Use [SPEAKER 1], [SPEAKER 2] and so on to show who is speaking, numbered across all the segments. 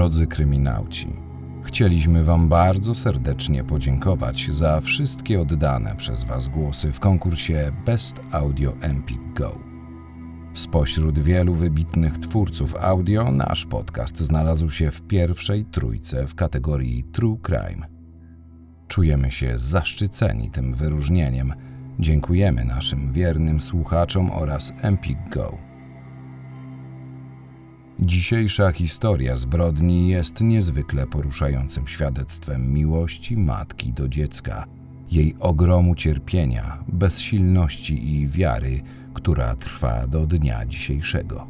[SPEAKER 1] Drodzy kryminauci, chcieliśmy Wam bardzo serdecznie podziękować za wszystkie oddane przez Was głosy w konkursie Best Audio Empik Go. Spośród wielu wybitnych twórców audio, nasz podcast znalazł się w pierwszej trójce w kategorii True Crime. Czujemy się zaszczyceni tym wyróżnieniem. Dziękujemy naszym wiernym słuchaczom oraz Empik Go. Dzisiejsza historia zbrodni jest niezwykle poruszającym świadectwem miłości matki do dziecka, jej ogromu cierpienia, bezsilności i wiary, która trwa do dnia dzisiejszego.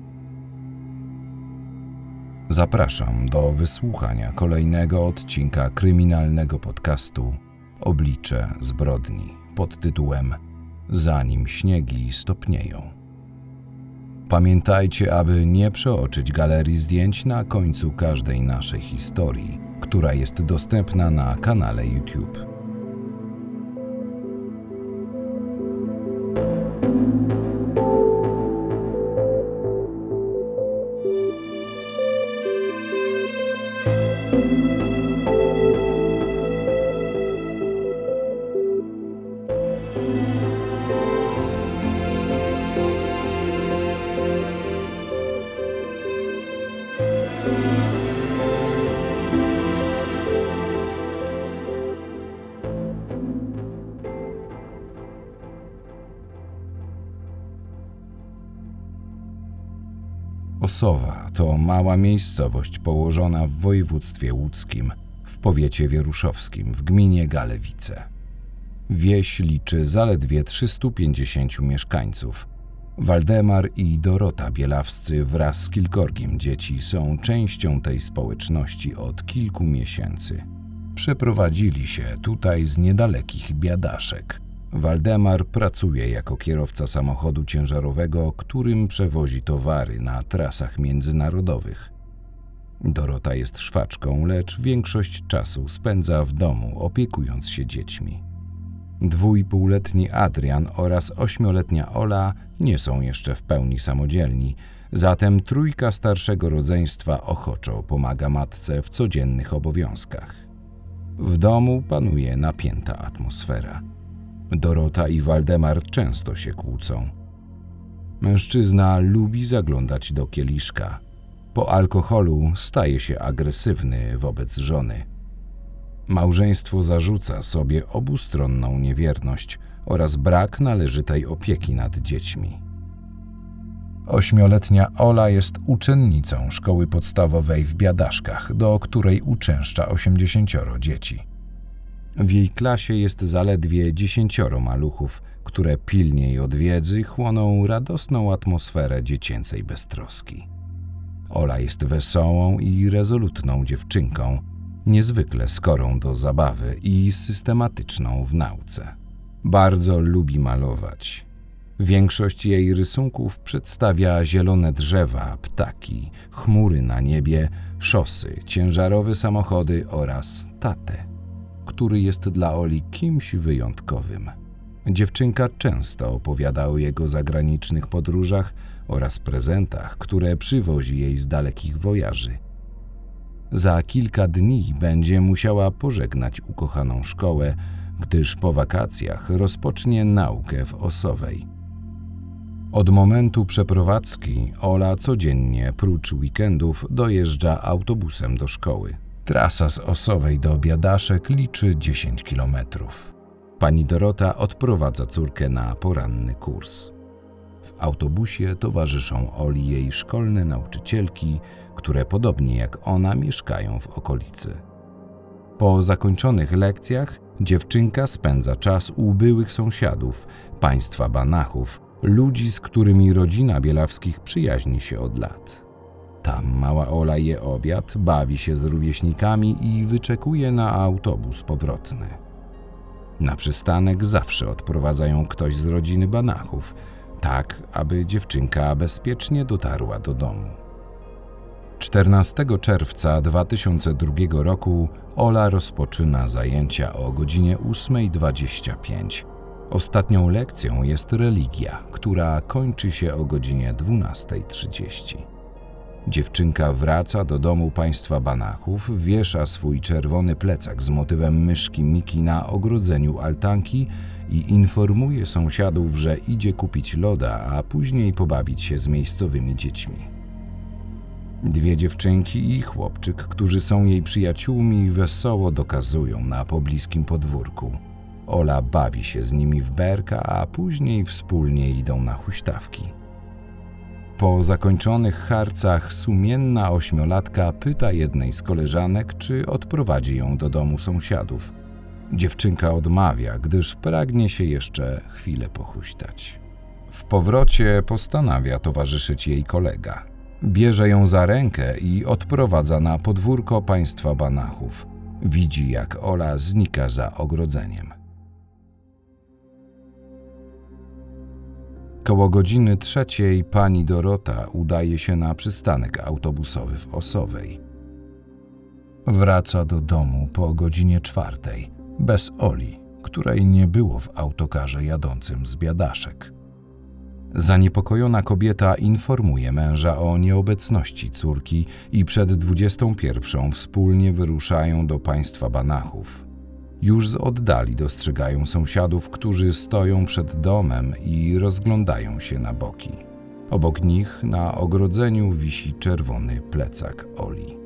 [SPEAKER 1] Zapraszam do wysłuchania kolejnego odcinka kryminalnego podcastu Oblicze zbrodni pod tytułem Zanim śniegi stopnieją. Pamiętajcie, aby nie przeoczyć galerii zdjęć na końcu każdej naszej historii, która jest dostępna na kanale YouTube. Osowa to mała miejscowość położona w województwie łódzkim, w powiecie wieruszowskim, w gminie Galewice. Wieś liczy zaledwie 350 mieszkańców. Waldemar i Dorota Bielawscy wraz z kilkorgiem dzieci są częścią tej społeczności od kilku miesięcy. Przeprowadzili się tutaj z niedalekich biadaszek – Waldemar pracuje jako kierowca samochodu ciężarowego, którym przewozi towary na trasach międzynarodowych. Dorota jest szwaczką, lecz większość czasu spędza w domu, opiekując się dziećmi. Dwójpółletni Adrian oraz ośmioletnia Ola nie są jeszcze w pełni samodzielni, zatem trójka starszego rodzeństwa ochoczo pomaga matce w codziennych obowiązkach. W domu panuje napięta atmosfera. Dorota i Waldemar często się kłócą. Mężczyzna lubi zaglądać do kieliszka. Po alkoholu staje się agresywny wobec żony. Małżeństwo zarzuca sobie obustronną niewierność oraz brak należytej opieki nad dziećmi. Ośmioletnia Ola jest uczennicą szkoły podstawowej w Biadaszkach, do której uczęszcza osiemdziesięcioro dzieci. W jej klasie jest zaledwie dziesięcioro maluchów, które pilniej od wiedzy chłoną radosną atmosferę dziecięcej beztroski. Ola jest wesołą i rezolutną dziewczynką, niezwykle skorą do zabawy i systematyczną w nauce. Bardzo lubi malować. Większość jej rysunków przedstawia zielone drzewa, ptaki, chmury na niebie, szosy, ciężarowe samochody oraz tatę który jest dla Oli kimś wyjątkowym. Dziewczynka często opowiada o jego zagranicznych podróżach oraz prezentach, które przywozi jej z dalekich wojaży. Za kilka dni będzie musiała pożegnać ukochaną szkołę, gdyż po wakacjach rozpocznie naukę w Osowej. Od momentu przeprowadzki Ola codziennie, prócz weekendów, dojeżdża autobusem do szkoły. Trasa z Osowej do Biadaszek liczy 10 kilometrów. Pani Dorota odprowadza córkę na poranny kurs. W autobusie towarzyszą Oli jej szkolne nauczycielki, które podobnie jak ona mieszkają w okolicy. Po zakończonych lekcjach dziewczynka spędza czas u byłych sąsiadów, państwa Banachów, ludzi, z którymi rodzina Bielawskich przyjaźni się od lat. Tam mała Ola je obiad, bawi się z rówieśnikami i wyczekuje na autobus powrotny. Na przystanek zawsze odprowadzają ktoś z rodziny Banachów, tak aby dziewczynka bezpiecznie dotarła do domu. 14 czerwca 2002 roku Ola rozpoczyna zajęcia o godzinie 8.25. Ostatnią lekcją jest religia, która kończy się o godzinie 12.30. Dziewczynka wraca do domu państwa Banachów, wiesza swój czerwony plecak z motywem myszki Miki na ogrodzeniu altanki i informuje sąsiadów, że idzie kupić loda, a później pobawić się z miejscowymi dziećmi. Dwie dziewczynki i chłopczyk, którzy są jej przyjaciółmi, wesoło dokazują na pobliskim podwórku. Ola bawi się z nimi w berka, a później wspólnie idą na huśtawki. Po zakończonych harcach sumienna ośmiolatka pyta jednej z koleżanek, czy odprowadzi ją do domu sąsiadów. Dziewczynka odmawia, gdyż pragnie się jeszcze chwilę pochuśtać. W powrocie postanawia towarzyszyć jej kolega. Bierze ją za rękę i odprowadza na podwórko państwa Banachów. Widzi, jak Ola znika za ogrodzeniem. Koło godziny trzeciej pani Dorota udaje się na przystanek autobusowy w Osowej. Wraca do domu po godzinie czwartej, bez Oli, której nie było w autokarze jadącym z biadaszek. Zaniepokojona kobieta informuje męża o nieobecności córki i przed 21 wspólnie wyruszają do państwa Banachów. Już z oddali dostrzegają sąsiadów, którzy stoją przed domem i rozglądają się na boki. Obok nich na ogrodzeniu wisi czerwony plecak Oli.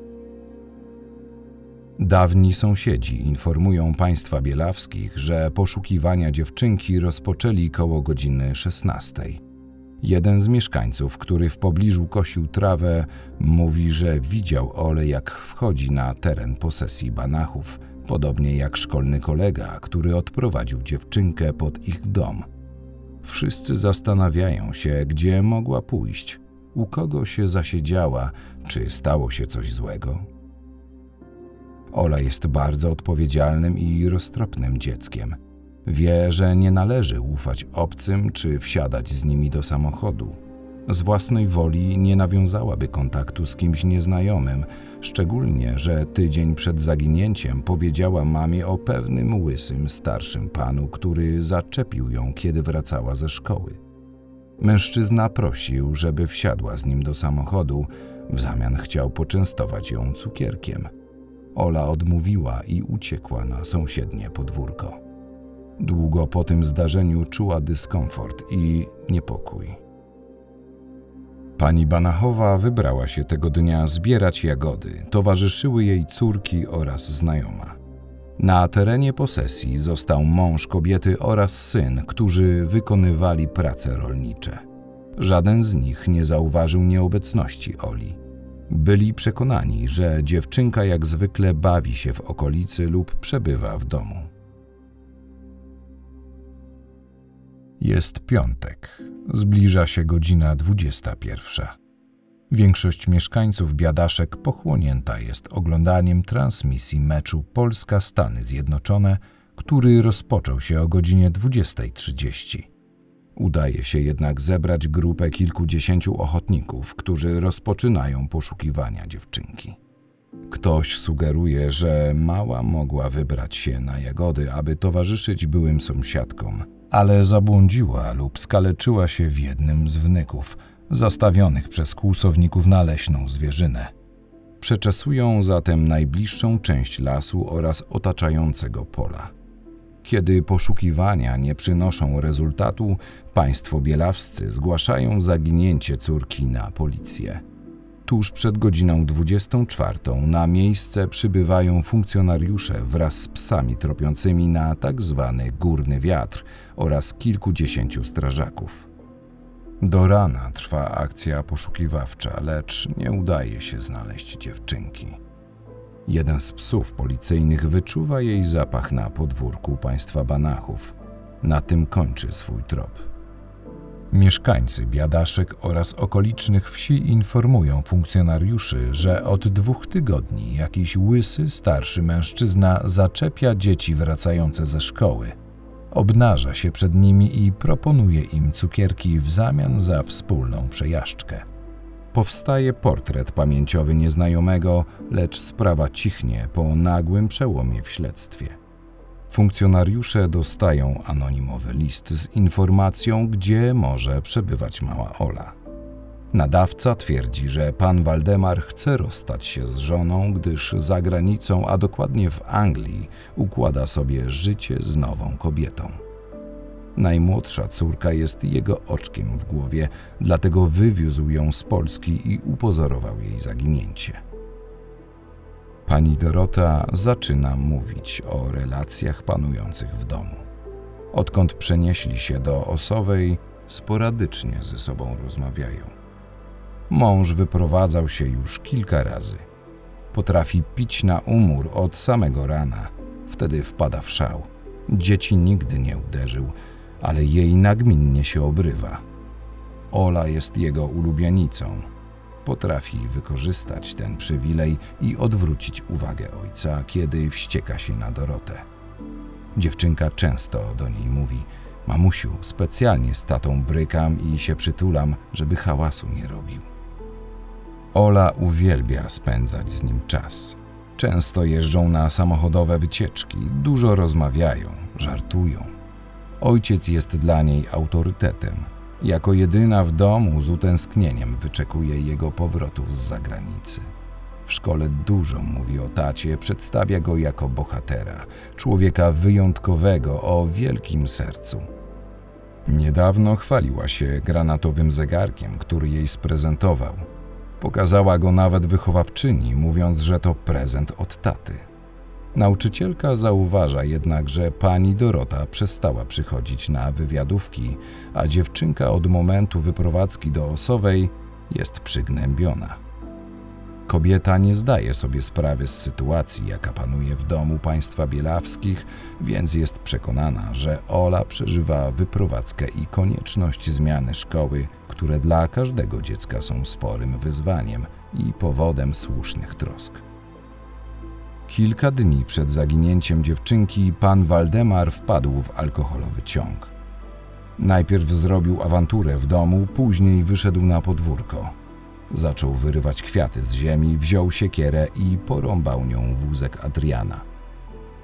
[SPEAKER 1] Dawni sąsiedzi informują państwa bielawskich, że poszukiwania dziewczynki rozpoczęli koło godziny 16. Jeden z mieszkańców, który w pobliżu kosił trawę, mówi, że widział Ole, jak wchodzi na teren posesji Banachów, podobnie jak szkolny kolega, który odprowadził dziewczynkę pod ich dom. Wszyscy zastanawiają się, gdzie mogła pójść, u kogo się zasiedziała, czy stało się coś złego. Ola jest bardzo odpowiedzialnym i roztropnym dzieckiem. Wie, że nie należy ufać obcym czy wsiadać z nimi do samochodu. Z własnej woli nie nawiązałaby kontaktu z kimś nieznajomym, szczególnie, że tydzień przed zaginięciem powiedziała mamie o pewnym łysym starszym panu, który zaczepił ją, kiedy wracała ze szkoły. Mężczyzna prosił, żeby wsiadła z nim do samochodu, w zamian chciał poczęstować ją cukierkiem. Ola odmówiła i uciekła na sąsiednie podwórko. Długo po tym zdarzeniu czuła dyskomfort i niepokój. Pani Banachowa wybrała się tego dnia zbierać jagody. Towarzyszyły jej córki oraz znajoma. Na terenie posesji został mąż kobiety oraz syn, którzy wykonywali prace rolnicze. Żaden z nich nie zauważył nieobecności Oli. Byli przekonani, że dziewczynka jak zwykle bawi się w okolicy lub przebywa w domu. Jest piątek. Zbliża się godzina 21. Większość mieszkańców Biadaszek pochłonięta jest oglądaniem transmisji meczu Polska-Stany Zjednoczone, który rozpoczął się o godzinie 20.30. Udaje się jednak zebrać grupę kilkudziesięciu ochotników, którzy rozpoczynają poszukiwania dziewczynki. Ktoś sugeruje, że mała mogła wybrać się na jagody, aby towarzyszyć byłym sąsiadkom – ale zabłądziła lub skaleczyła się w jednym z wnyków, zastawionych przez kłusowników na leśną zwierzynę. Przeczesują zatem najbliższą część lasu oraz otaczającego pola. Kiedy poszukiwania nie przynoszą rezultatu, państwo bielawscy zgłaszają zaginięcie córki na policję. Tuż przed godziną 24 na miejsce przybywają funkcjonariusze wraz z psami tropiącymi na tak zwany górny wiatr oraz kilkudziesięciu strażaków. Do rana trwa akcja poszukiwawcza, lecz nie udaje się znaleźć dziewczynki. Jeden z psów policyjnych wyczuwa jej zapach na podwórku państwa Banachów. Na tym kończy swój trop. Mieszkańcy Biadaszek oraz okolicznych wsi informują funkcjonariuszy, że od dwóch tygodni jakiś łysy, starszy mężczyzna zaczepia dzieci wracające ze szkoły. Obnaża się przed nimi i proponuje im cukierki w zamian za wspólną przejażdżkę. Powstaje portret pamięciowy nieznajomego, lecz sprawa cichnie po nagłym przełomie w śledztwie. Funkcjonariusze dostają anonimowy list z informacją, gdzie może przebywać mała Ola. Nadawca twierdzi, że pan Waldemar chce rozstać się z żoną, gdyż za granicą, a dokładnie w Anglii, układa sobie życie z nową kobietą. Najmłodsza córka jest jego oczkiem w głowie, dlatego wywiózł ją z Polski i upozorował jej zaginięcie. Pani Dorota zaczyna mówić o relacjach panujących w domu. Odkąd przenieśli się do Osowej, sporadycznie ze sobą rozmawiają. Mąż wyprowadzał się już kilka razy. Potrafi pić na umór od samego rana. Wtedy wpada w szał. Dzieci nigdy nie uderzył, ale jej nagminnie się obrywa. Ola jest jego ulubienicą. Potrafi wykorzystać ten przywilej i odwrócić uwagę ojca, kiedy wścieka się na Dorotę. Dziewczynka często do niej mówi: Mamusiu, specjalnie z tatą brykam i się przytulam, żeby hałasu nie robił. Ola uwielbia spędzać z nim czas. Często jeżdżą na samochodowe wycieczki, dużo rozmawiają, żartują. Ojciec jest dla niej autorytetem. Jako jedyna w domu z utęsknieniem wyczekuje jego powrotów z zagranicy. W szkole dużo mówi o tacie, przedstawia go jako bohatera, człowieka wyjątkowego o wielkim sercu. Niedawno chwaliła się granatowym zegarkiem, który jej sprezentował. Pokazała go nawet wychowawczyni, mówiąc, że to prezent od taty. Nauczycielka zauważa jednak, że pani Dorota przestała przychodzić na wywiadówki, a dziewczynka od momentu wyprowadzki do Osowej jest przygnębiona. Kobieta nie zdaje sobie sprawy z sytuacji, jaka panuje w domu państwa bielawskich, więc jest przekonana, że Ola przeżywa wyprowadzkę i konieczność zmiany szkoły, które dla każdego dziecka są sporym wyzwaniem i powodem słusznych trosk. Kilka dni przed zaginięciem dziewczynki pan Waldemar wpadł w alkoholowy ciąg. Najpierw zrobił awanturę w domu, później wyszedł na podwórko. Zaczął wyrywać kwiaty z ziemi, wziął siekierę i porąbał nią wózek Adriana.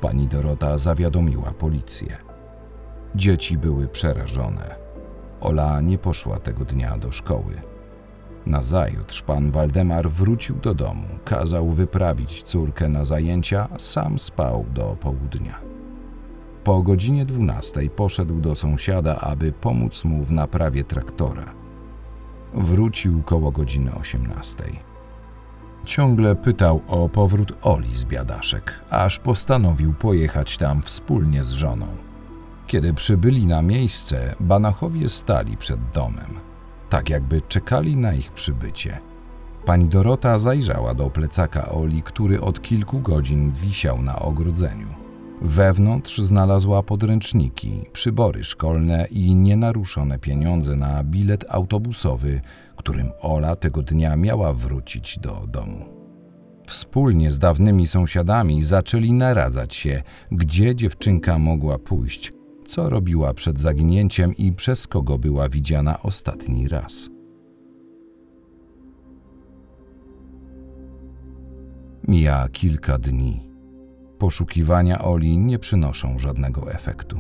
[SPEAKER 1] Pani Dorota zawiadomiła policję. Dzieci były przerażone. Ola nie poszła tego dnia do szkoły. Nazajutrz pan Waldemar wrócił do domu, kazał wyprawić córkę na zajęcia, sam spał do południa. Po godzinie dwunastej poszedł do sąsiada, aby pomóc mu w naprawie traktora. Wrócił koło godziny osiemnastej. Ciągle pytał o powrót Oli z biadaszek, aż postanowił pojechać tam wspólnie z żoną. Kiedy przybyli na miejsce, banachowie stali przed domem, tak jakby czekali na ich przybycie. Pani Dorota zajrzała do plecaka Oli, który od kilku godzin wisiał na ogrodzeniu. Wewnątrz znalazła podręczniki, przybory szkolne i nienaruszone pieniądze na bilet autobusowy, którym Ola tego dnia miała wrócić do domu. Wspólnie z dawnymi sąsiadami zaczęli naradzać się, gdzie dziewczynka mogła pójść, co robiła przed zaginięciem i przez kogo była widziana ostatni raz. Mija kilka dni. Poszukiwania Oli nie przynoszą żadnego efektu.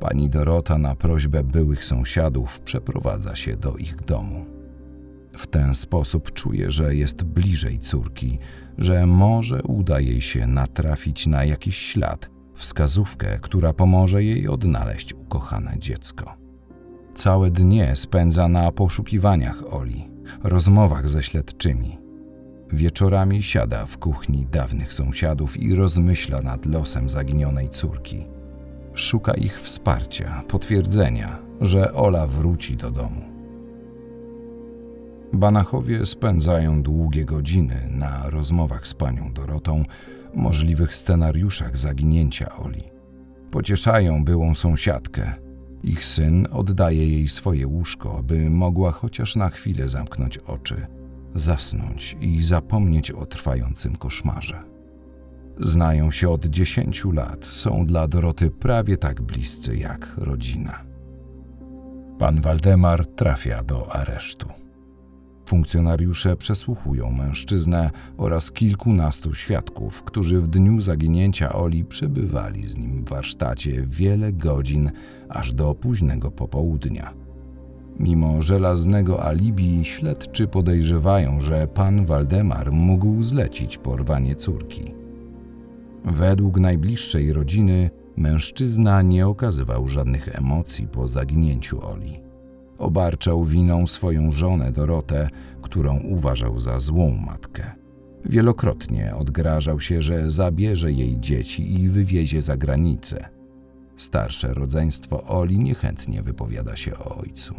[SPEAKER 1] Pani Dorota na prośbę byłych sąsiadów przeprowadza się do ich domu. W ten sposób czuje, że jest bliżej córki, że może uda jej się natrafić na jakiś ślad, wskazówkę, która pomoże jej odnaleźć ukochane dziecko. Całe dnie spędza na poszukiwaniach Oli, rozmowach ze śledczymi. Wieczorami siada w kuchni dawnych sąsiadów i rozmyśla nad losem zaginionej córki. Szuka ich wsparcia, potwierdzenia, że Ola wróci do domu. Banachowie spędzają długie godziny na rozmowach z panią Dorotą, możliwych scenariuszach zaginięcia Oli. Pocieszają byłą sąsiadkę. Ich syn oddaje jej swoje łóżko, by mogła chociaż na chwilę zamknąć oczy, zasnąć i zapomnieć o trwającym koszmarze. Znają się od dziesięciu lat, są dla Doroty prawie tak bliscy jak rodzina. Pan Waldemar trafia do aresztu. Funkcjonariusze przesłuchują mężczyznę oraz kilkunastu świadków, którzy w dniu zaginięcia Oli przebywali z nim w warsztacie wiele godzin, aż do późnego popołudnia. Mimo żelaznego alibi, śledczy podejrzewają, że pan Waldemar mógł zlecić porwanie córki. Według najbliższej rodziny mężczyzna nie okazywał żadnych emocji po zaginięciu Oli. Obarczał winą swoją żonę Dorotę, którą uważał za złą matkę. Wielokrotnie odgrażał się, że zabierze jej dzieci i wywiezie za granicę. Starsze rodzeństwo Oli niechętnie wypowiada się o ojcu.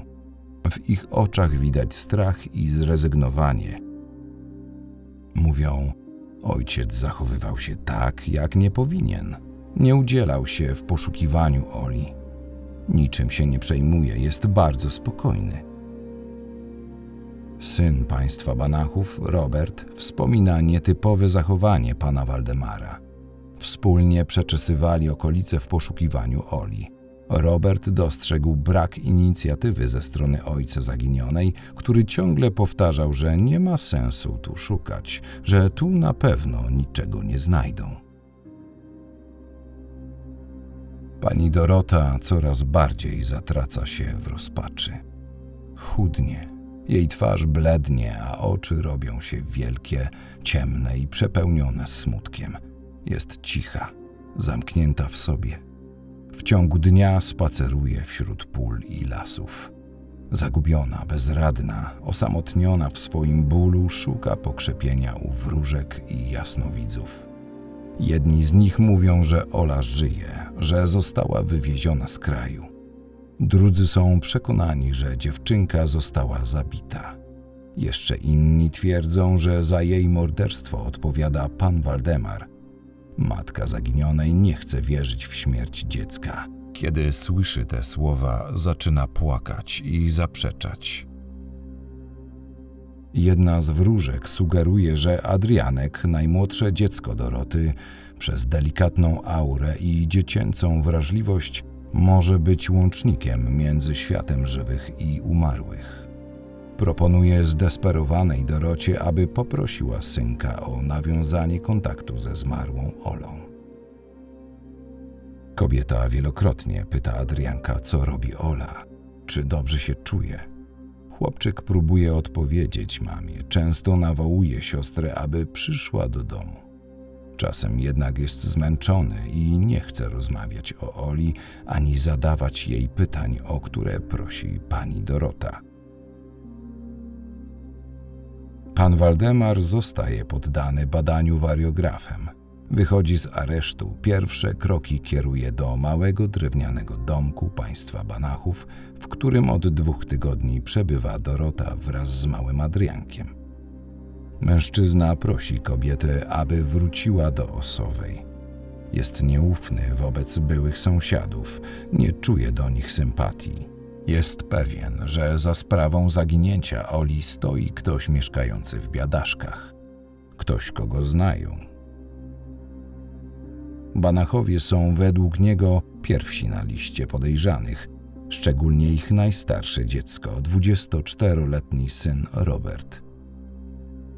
[SPEAKER 1] W ich oczach widać strach i zrezygnowanie. Mówią, ojciec zachowywał się tak, jak nie powinien. Nie udzielał się w poszukiwaniu Oli. Niczym się nie przejmuje, jest bardzo spokojny. Syn państwa Banachów, Robert, wspomina nietypowe zachowanie pana Waldemara. Wspólnie przeczesywali okolice w poszukiwaniu Oli. Robert dostrzegł brak inicjatywy ze strony ojca zaginionej, który ciągle powtarzał, że nie ma sensu tu szukać, że tu na pewno niczego nie znajdą. Pani Dorota coraz bardziej zatraca się w rozpaczy. Chudnie, jej twarz blednie, a oczy robią się wielkie, ciemne i przepełnione smutkiem. Jest cicha, zamknięta w sobie. W ciągu dnia spaceruje wśród pól i lasów. Zagubiona, bezradna, osamotniona w swoim bólu, szuka pokrzepienia u wróżek i jasnowidzów. Jedni z nich mówią, że Ola żyje, że została wywieziona z kraju. Drudzy są przekonani, że dziewczynka została zabita. Jeszcze inni twierdzą, że za jej morderstwo odpowiada pan Waldemar. Matka zaginionej nie chce wierzyć w śmierć dziecka. Kiedy słyszy te słowa, zaczyna płakać i zaprzeczać. Jedna z wróżek sugeruje, że Adrianek, najmłodsze dziecko Doroty, przez delikatną aurę i dziecięcą wrażliwość może być łącznikiem między światem żywych i umarłych. Proponuje zdesperowanej Dorocie, aby poprosiła synka o nawiązanie kontaktu ze zmarłą Olą. Kobieta wielokrotnie pyta Adrianka, co robi Ola, czy dobrze się czuje. Chłopczyk próbuje odpowiedzieć mamie, często nawołuje siostrę, aby przyszła do domu. Czasem jednak jest zmęczony i nie chce rozmawiać o Oli ani zadawać jej pytań, o które prosi pani Dorota. Pan Waldemar zostaje poddany badaniu wariografem. Wychodzi z aresztu, pierwsze kroki kieruje do małego drewnianego domku państwa Banachów, w którym od dwóch tygodni przebywa Dorota wraz z małym Adriankiem. Mężczyzna prosi kobietę, aby wróciła do Osowej. Jest nieufny wobec byłych sąsiadów, nie czuje do nich sympatii. Jest pewien, że za sprawą zaginięcia Oli stoi ktoś mieszkający w biadaszkach. Ktoś, kogo znają. Banachowie są według niego pierwsi na liście podejrzanych, szczególnie ich najstarsze dziecko, 24-letni syn Robert.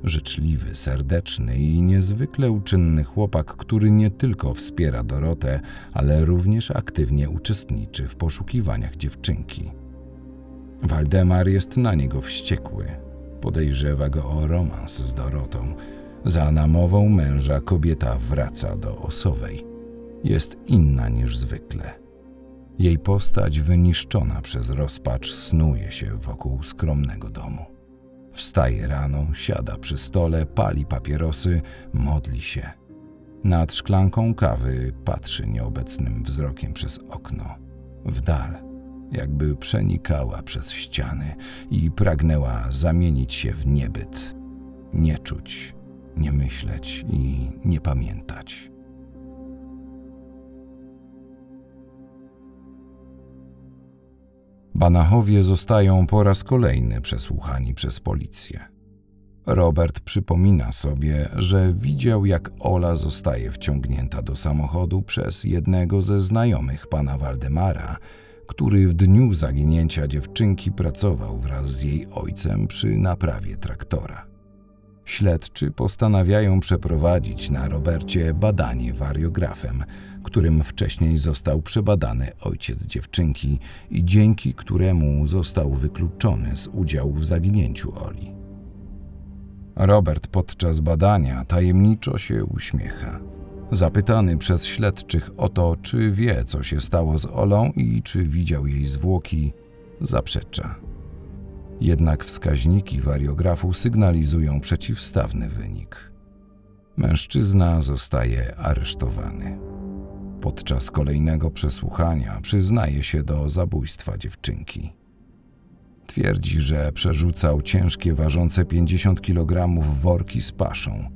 [SPEAKER 1] Życzliwy, serdeczny i niezwykle uczynny chłopak, który nie tylko wspiera Dorotę, ale również aktywnie uczestniczy w poszukiwaniach dziewczynki. Waldemar jest na niego wściekły. Podejrzewa go o romans z Dorotą. Za namową męża kobieta wraca do Osowej. Jest inna niż zwykle. Jej postać wyniszczona przez rozpacz snuje się wokół skromnego domu. Wstaje rano, siada przy stole, pali papierosy, modli się. Nad szklanką kawy patrzy nieobecnym wzrokiem przez okno. W dal, jakby przenikała przez ściany i pragnęła zamienić się w niebyt. Nie czuć, nie myśleć i nie pamiętać. Banachowie zostają po raz kolejny przesłuchani przez policję. Robert przypomina sobie, że widział, jak Ola zostaje wciągnięta do samochodu przez jednego ze znajomych pana Waldemara, który w dniu zaginięcia dziewczynki pracował wraz z jej ojcem przy naprawie traktora. Śledczy postanawiają przeprowadzić na Robercie badanie wariografem, którym wcześniej został przebadany ojciec dziewczynki i dzięki któremu został wykluczony z udziału w zaginięciu Oli. Robert podczas badania tajemniczo się uśmiecha. Zapytany przez śledczych o to, czy wie, co się stało z Olą i czy widział jej zwłoki, zaprzecza. Jednak wskaźniki wariografu sygnalizują przeciwstawny wynik. Mężczyzna zostaje aresztowany. Podczas kolejnego przesłuchania przyznaje się do zabójstwa dziewczynki. Twierdzi, że przerzucał ciężkie, ważące 50 kg worki z paszą.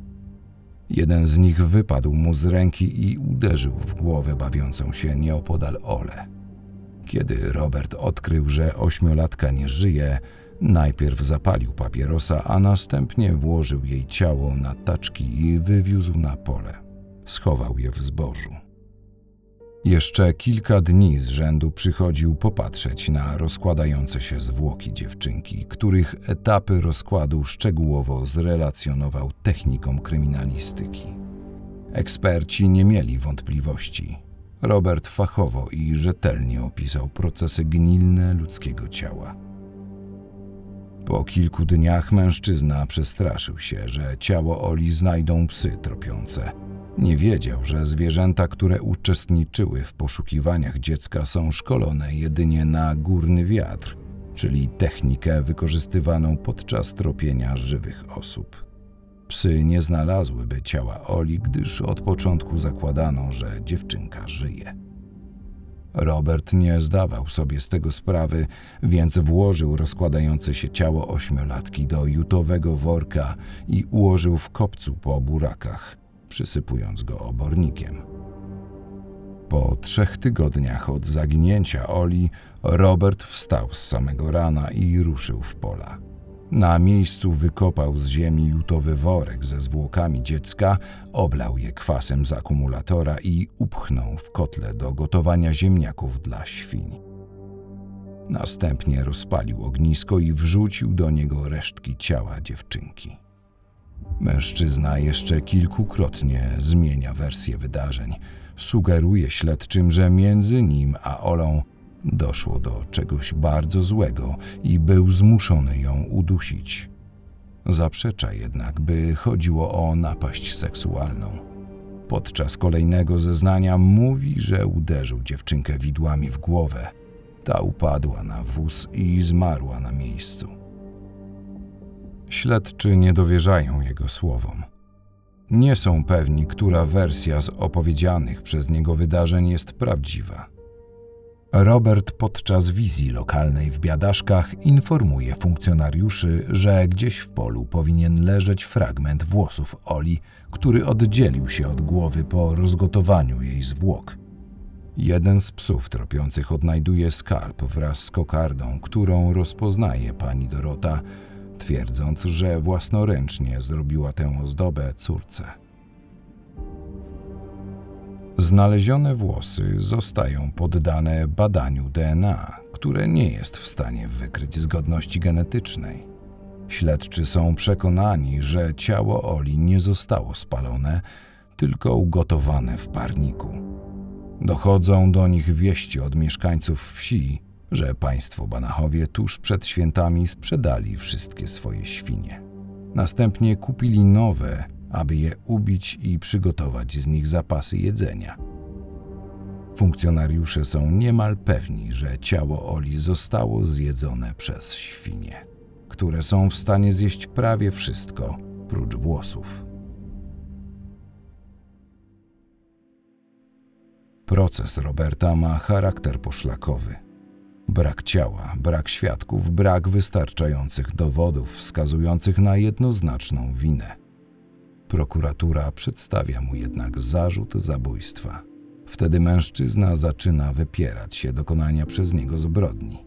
[SPEAKER 1] Jeden z nich wypadł mu z ręki i uderzył w głowę bawiącą się nieopodal Ole. Kiedy Robert odkrył, że ośmiolatka nie żyje, najpierw zapalił papierosa, a następnie włożył jej ciało na taczki i wywiózł na pole. Schował je w zbożu. Jeszcze kilka dni z rzędu przychodził popatrzeć na rozkładające się zwłoki dziewczynki, których etapy rozkładu szczegółowo zrelacjonował technikom kryminalistyki. Eksperci nie mieli wątpliwości. Robert fachowo i rzetelnie opisał procesy gnilne ludzkiego ciała. Po kilku dniach mężczyzna przestraszył się, że ciało Oli znajdą psy tropiące – nie wiedział, że zwierzęta, które uczestniczyły w poszukiwaniach dziecka, są szkolone jedynie na górny wiatr, czyli technikę wykorzystywaną podczas tropienia żywych osób. Psy nie znalazłyby ciała Oli, gdyż od początku zakładano, że dziewczynka żyje. Robert nie zdawał sobie z tego sprawy, więc włożył rozkładające się ciało ośmiolatki do jutowego worka i ułożył w kopcu po burakach przysypując go obornikiem. Po trzech tygodniach od zaginięcia Oli, Robert wstał z samego rana i ruszył w pola. Na miejscu wykopał z ziemi jutowy worek ze zwłokami dziecka, oblał je kwasem z akumulatora i upchnął w kotle do gotowania ziemniaków dla świń. Następnie rozpalił ognisko i wrzucił do niego resztki ciała dziewczynki. Mężczyzna jeszcze kilkukrotnie zmienia wersję wydarzeń. Sugeruje śledczym, że między nim a Olą doszło do czegoś bardzo złego i był zmuszony ją udusić. Zaprzecza jednak, by chodziło o napaść seksualną. Podczas kolejnego zeznania mówi, że uderzył dziewczynkę widłami w głowę. Ta upadła na wóz i zmarła na miejscu. Śledczy nie dowierzają jego słowom. Nie są pewni, która wersja z opowiedzianych przez niego wydarzeń jest prawdziwa. Robert podczas wizji lokalnej w Biadaszkach informuje funkcjonariuszy, że gdzieś w polu powinien leżeć fragment włosów Oli, który oddzielił się od głowy po rozgotowaniu jej zwłok. Jeden z psów tropiących odnajduje skarb wraz z kokardą, którą rozpoznaje pani Dorota, twierdząc, że własnoręcznie zrobiła tę ozdobę córce. Znalezione włosy zostają poddane badaniu DNA, które nie jest w stanie wykryć zgodności genetycznej. Śledczy są przekonani, że ciało Oli nie zostało spalone, tylko ugotowane w parniku. Dochodzą do nich wieści od mieszkańców wsi, że państwo Banachowie tuż przed świętami sprzedali wszystkie swoje świnie. Następnie kupili nowe, aby je ubić i przygotować z nich zapasy jedzenia. Funkcjonariusze są niemal pewni, że ciało Oli zostało zjedzone przez świnie, które są w stanie zjeść prawie wszystko, prócz włosów. Proces Roberta ma charakter poszlakowy. Brak ciała, brak świadków, brak wystarczających dowodów wskazujących na jednoznaczną winę. Prokuratura przedstawia mu jednak zarzut zabójstwa. Wtedy mężczyzna zaczyna wypierać się dokonania przez niego zbrodni.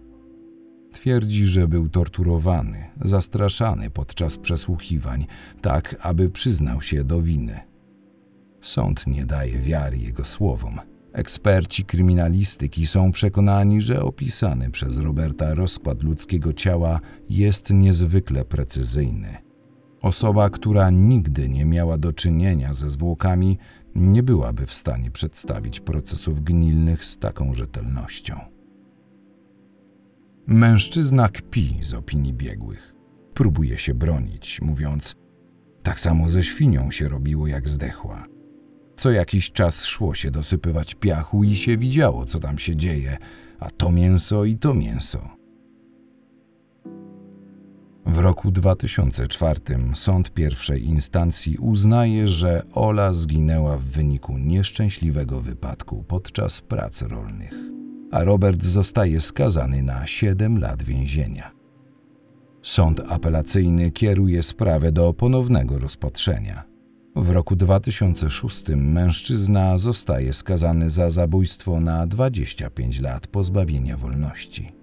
[SPEAKER 1] Twierdzi, że był torturowany, zastraszany podczas przesłuchiwań, tak aby przyznał się do winy. Sąd nie daje wiary jego słowom – Eksperci kryminalistyki są przekonani, że opisany przez Roberta rozkład ludzkiego ciała jest niezwykle precyzyjny. Osoba, która nigdy nie miała do czynienia ze zwłokami, nie byłaby w stanie przedstawić procesów gnilnych z taką rzetelnością. Mężczyzna kpi z opinii biegłych. Próbuje się bronić, mówiąc: Tak samo ze świnią się robiło, jak zdechła. Co jakiś czas szło się dosypywać piachu i się widziało, co tam się dzieje, a to mięso i to mięso. W roku 2004 sąd pierwszej instancji uznaje, że Ola zginęła w wyniku nieszczęśliwego wypadku podczas prac rolnych, a Robert zostaje skazany na 7 lat więzienia. Sąd apelacyjny kieruje sprawę do ponownego rozpatrzenia. W roku 2006 mężczyzna zostaje skazany za zabójstwo na 25 lat pozbawienia wolności.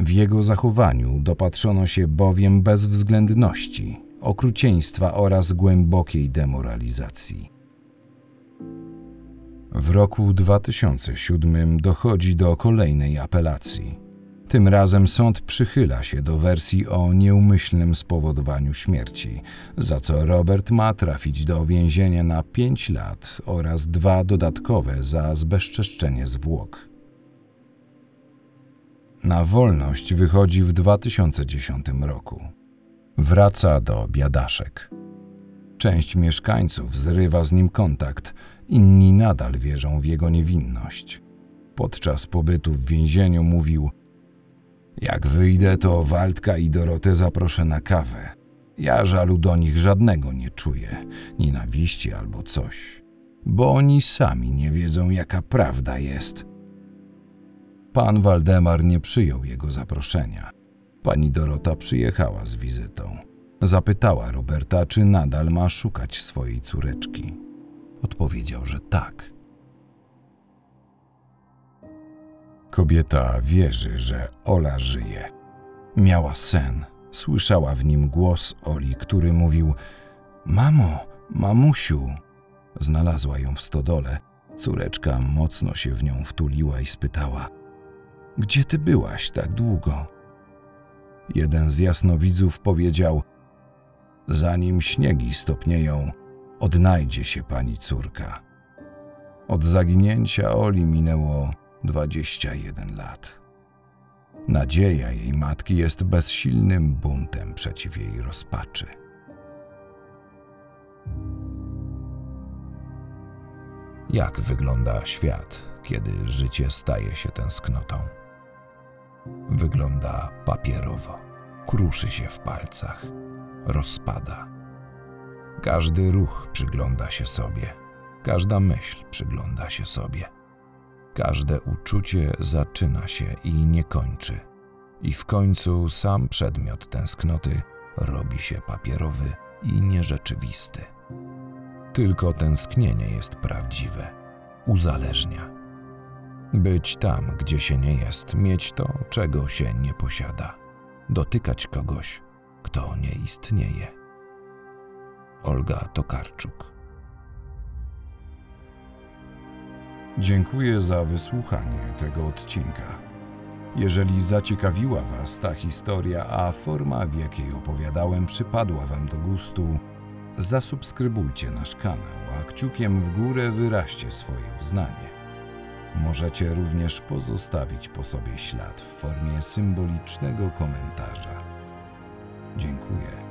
[SPEAKER 1] W jego zachowaniu dopatrzono się bowiem bezwzględności, okrucieństwa oraz głębokiej demoralizacji. W roku 2007 dochodzi do kolejnej apelacji. Tym razem sąd przychyla się do wersji o nieumyślnym spowodowaniu śmierci, za co Robert ma trafić do więzienia na 5 lat oraz dwa dodatkowe za zbezczeszczenie zwłok. Na wolność wychodzi w 2010 roku. Wraca do biadaszek. Część mieszkańców zrywa z nim kontakt, inni nadal wierzą w jego niewinność. Podczas pobytu w więzieniu mówił: Jak wyjdę, to Waldka i Dorotę zaproszę na kawę. Ja żalu do nich żadnego nie czuję, nienawiści albo coś, bo oni sami nie wiedzą, jaka prawda jest. Pan Waldemar nie przyjął jego zaproszenia. Pani Dorota przyjechała z wizytą. Zapytała Roberta, czy nadal ma szukać swojej córeczki. Odpowiedział, że tak. Kobieta wierzy, że Ola żyje. Miała sen. Słyszała w nim głos Oli, który mówił: Mamo, mamusiu. Znalazła ją w stodole. Córeczka mocno się w nią wtuliła i spytała: Gdzie ty byłaś tak długo? Jeden z jasnowidzów powiedział: Zanim śniegi stopnieją, odnajdzie się pani córka. Od zaginięcia Oli minęło 21 lat. Nadzieja jej matki jest bezsilnym buntem przeciw jej rozpaczy. Jak wygląda świat, kiedy życie staje się tęsknotą? Wygląda papierowo, kruszy się w palcach, rozpada. Każdy ruch przygląda się sobie, każda myśl przygląda się sobie. Każde uczucie zaczyna się i nie kończy, i w końcu sam przedmiot tęsknoty robi się papierowy i nierzeczywisty. Tylko tęsknienie jest prawdziwe, uzależnia. Być tam, gdzie się nie jest, mieć to, czego się nie posiada, dotykać kogoś, kto nie istnieje. Olga Tokarczuk Dziękuję za wysłuchanie tego odcinka. Jeżeli zaciekawiła Was ta historia, a forma, w jakiej opowiadałem, przypadła Wam do gustu, zasubskrybujcie nasz kanał, a kciukiem w górę wyraźcie swoje uznanie. Możecie również pozostawić po sobie ślad w formie symbolicznego komentarza. Dziękuję.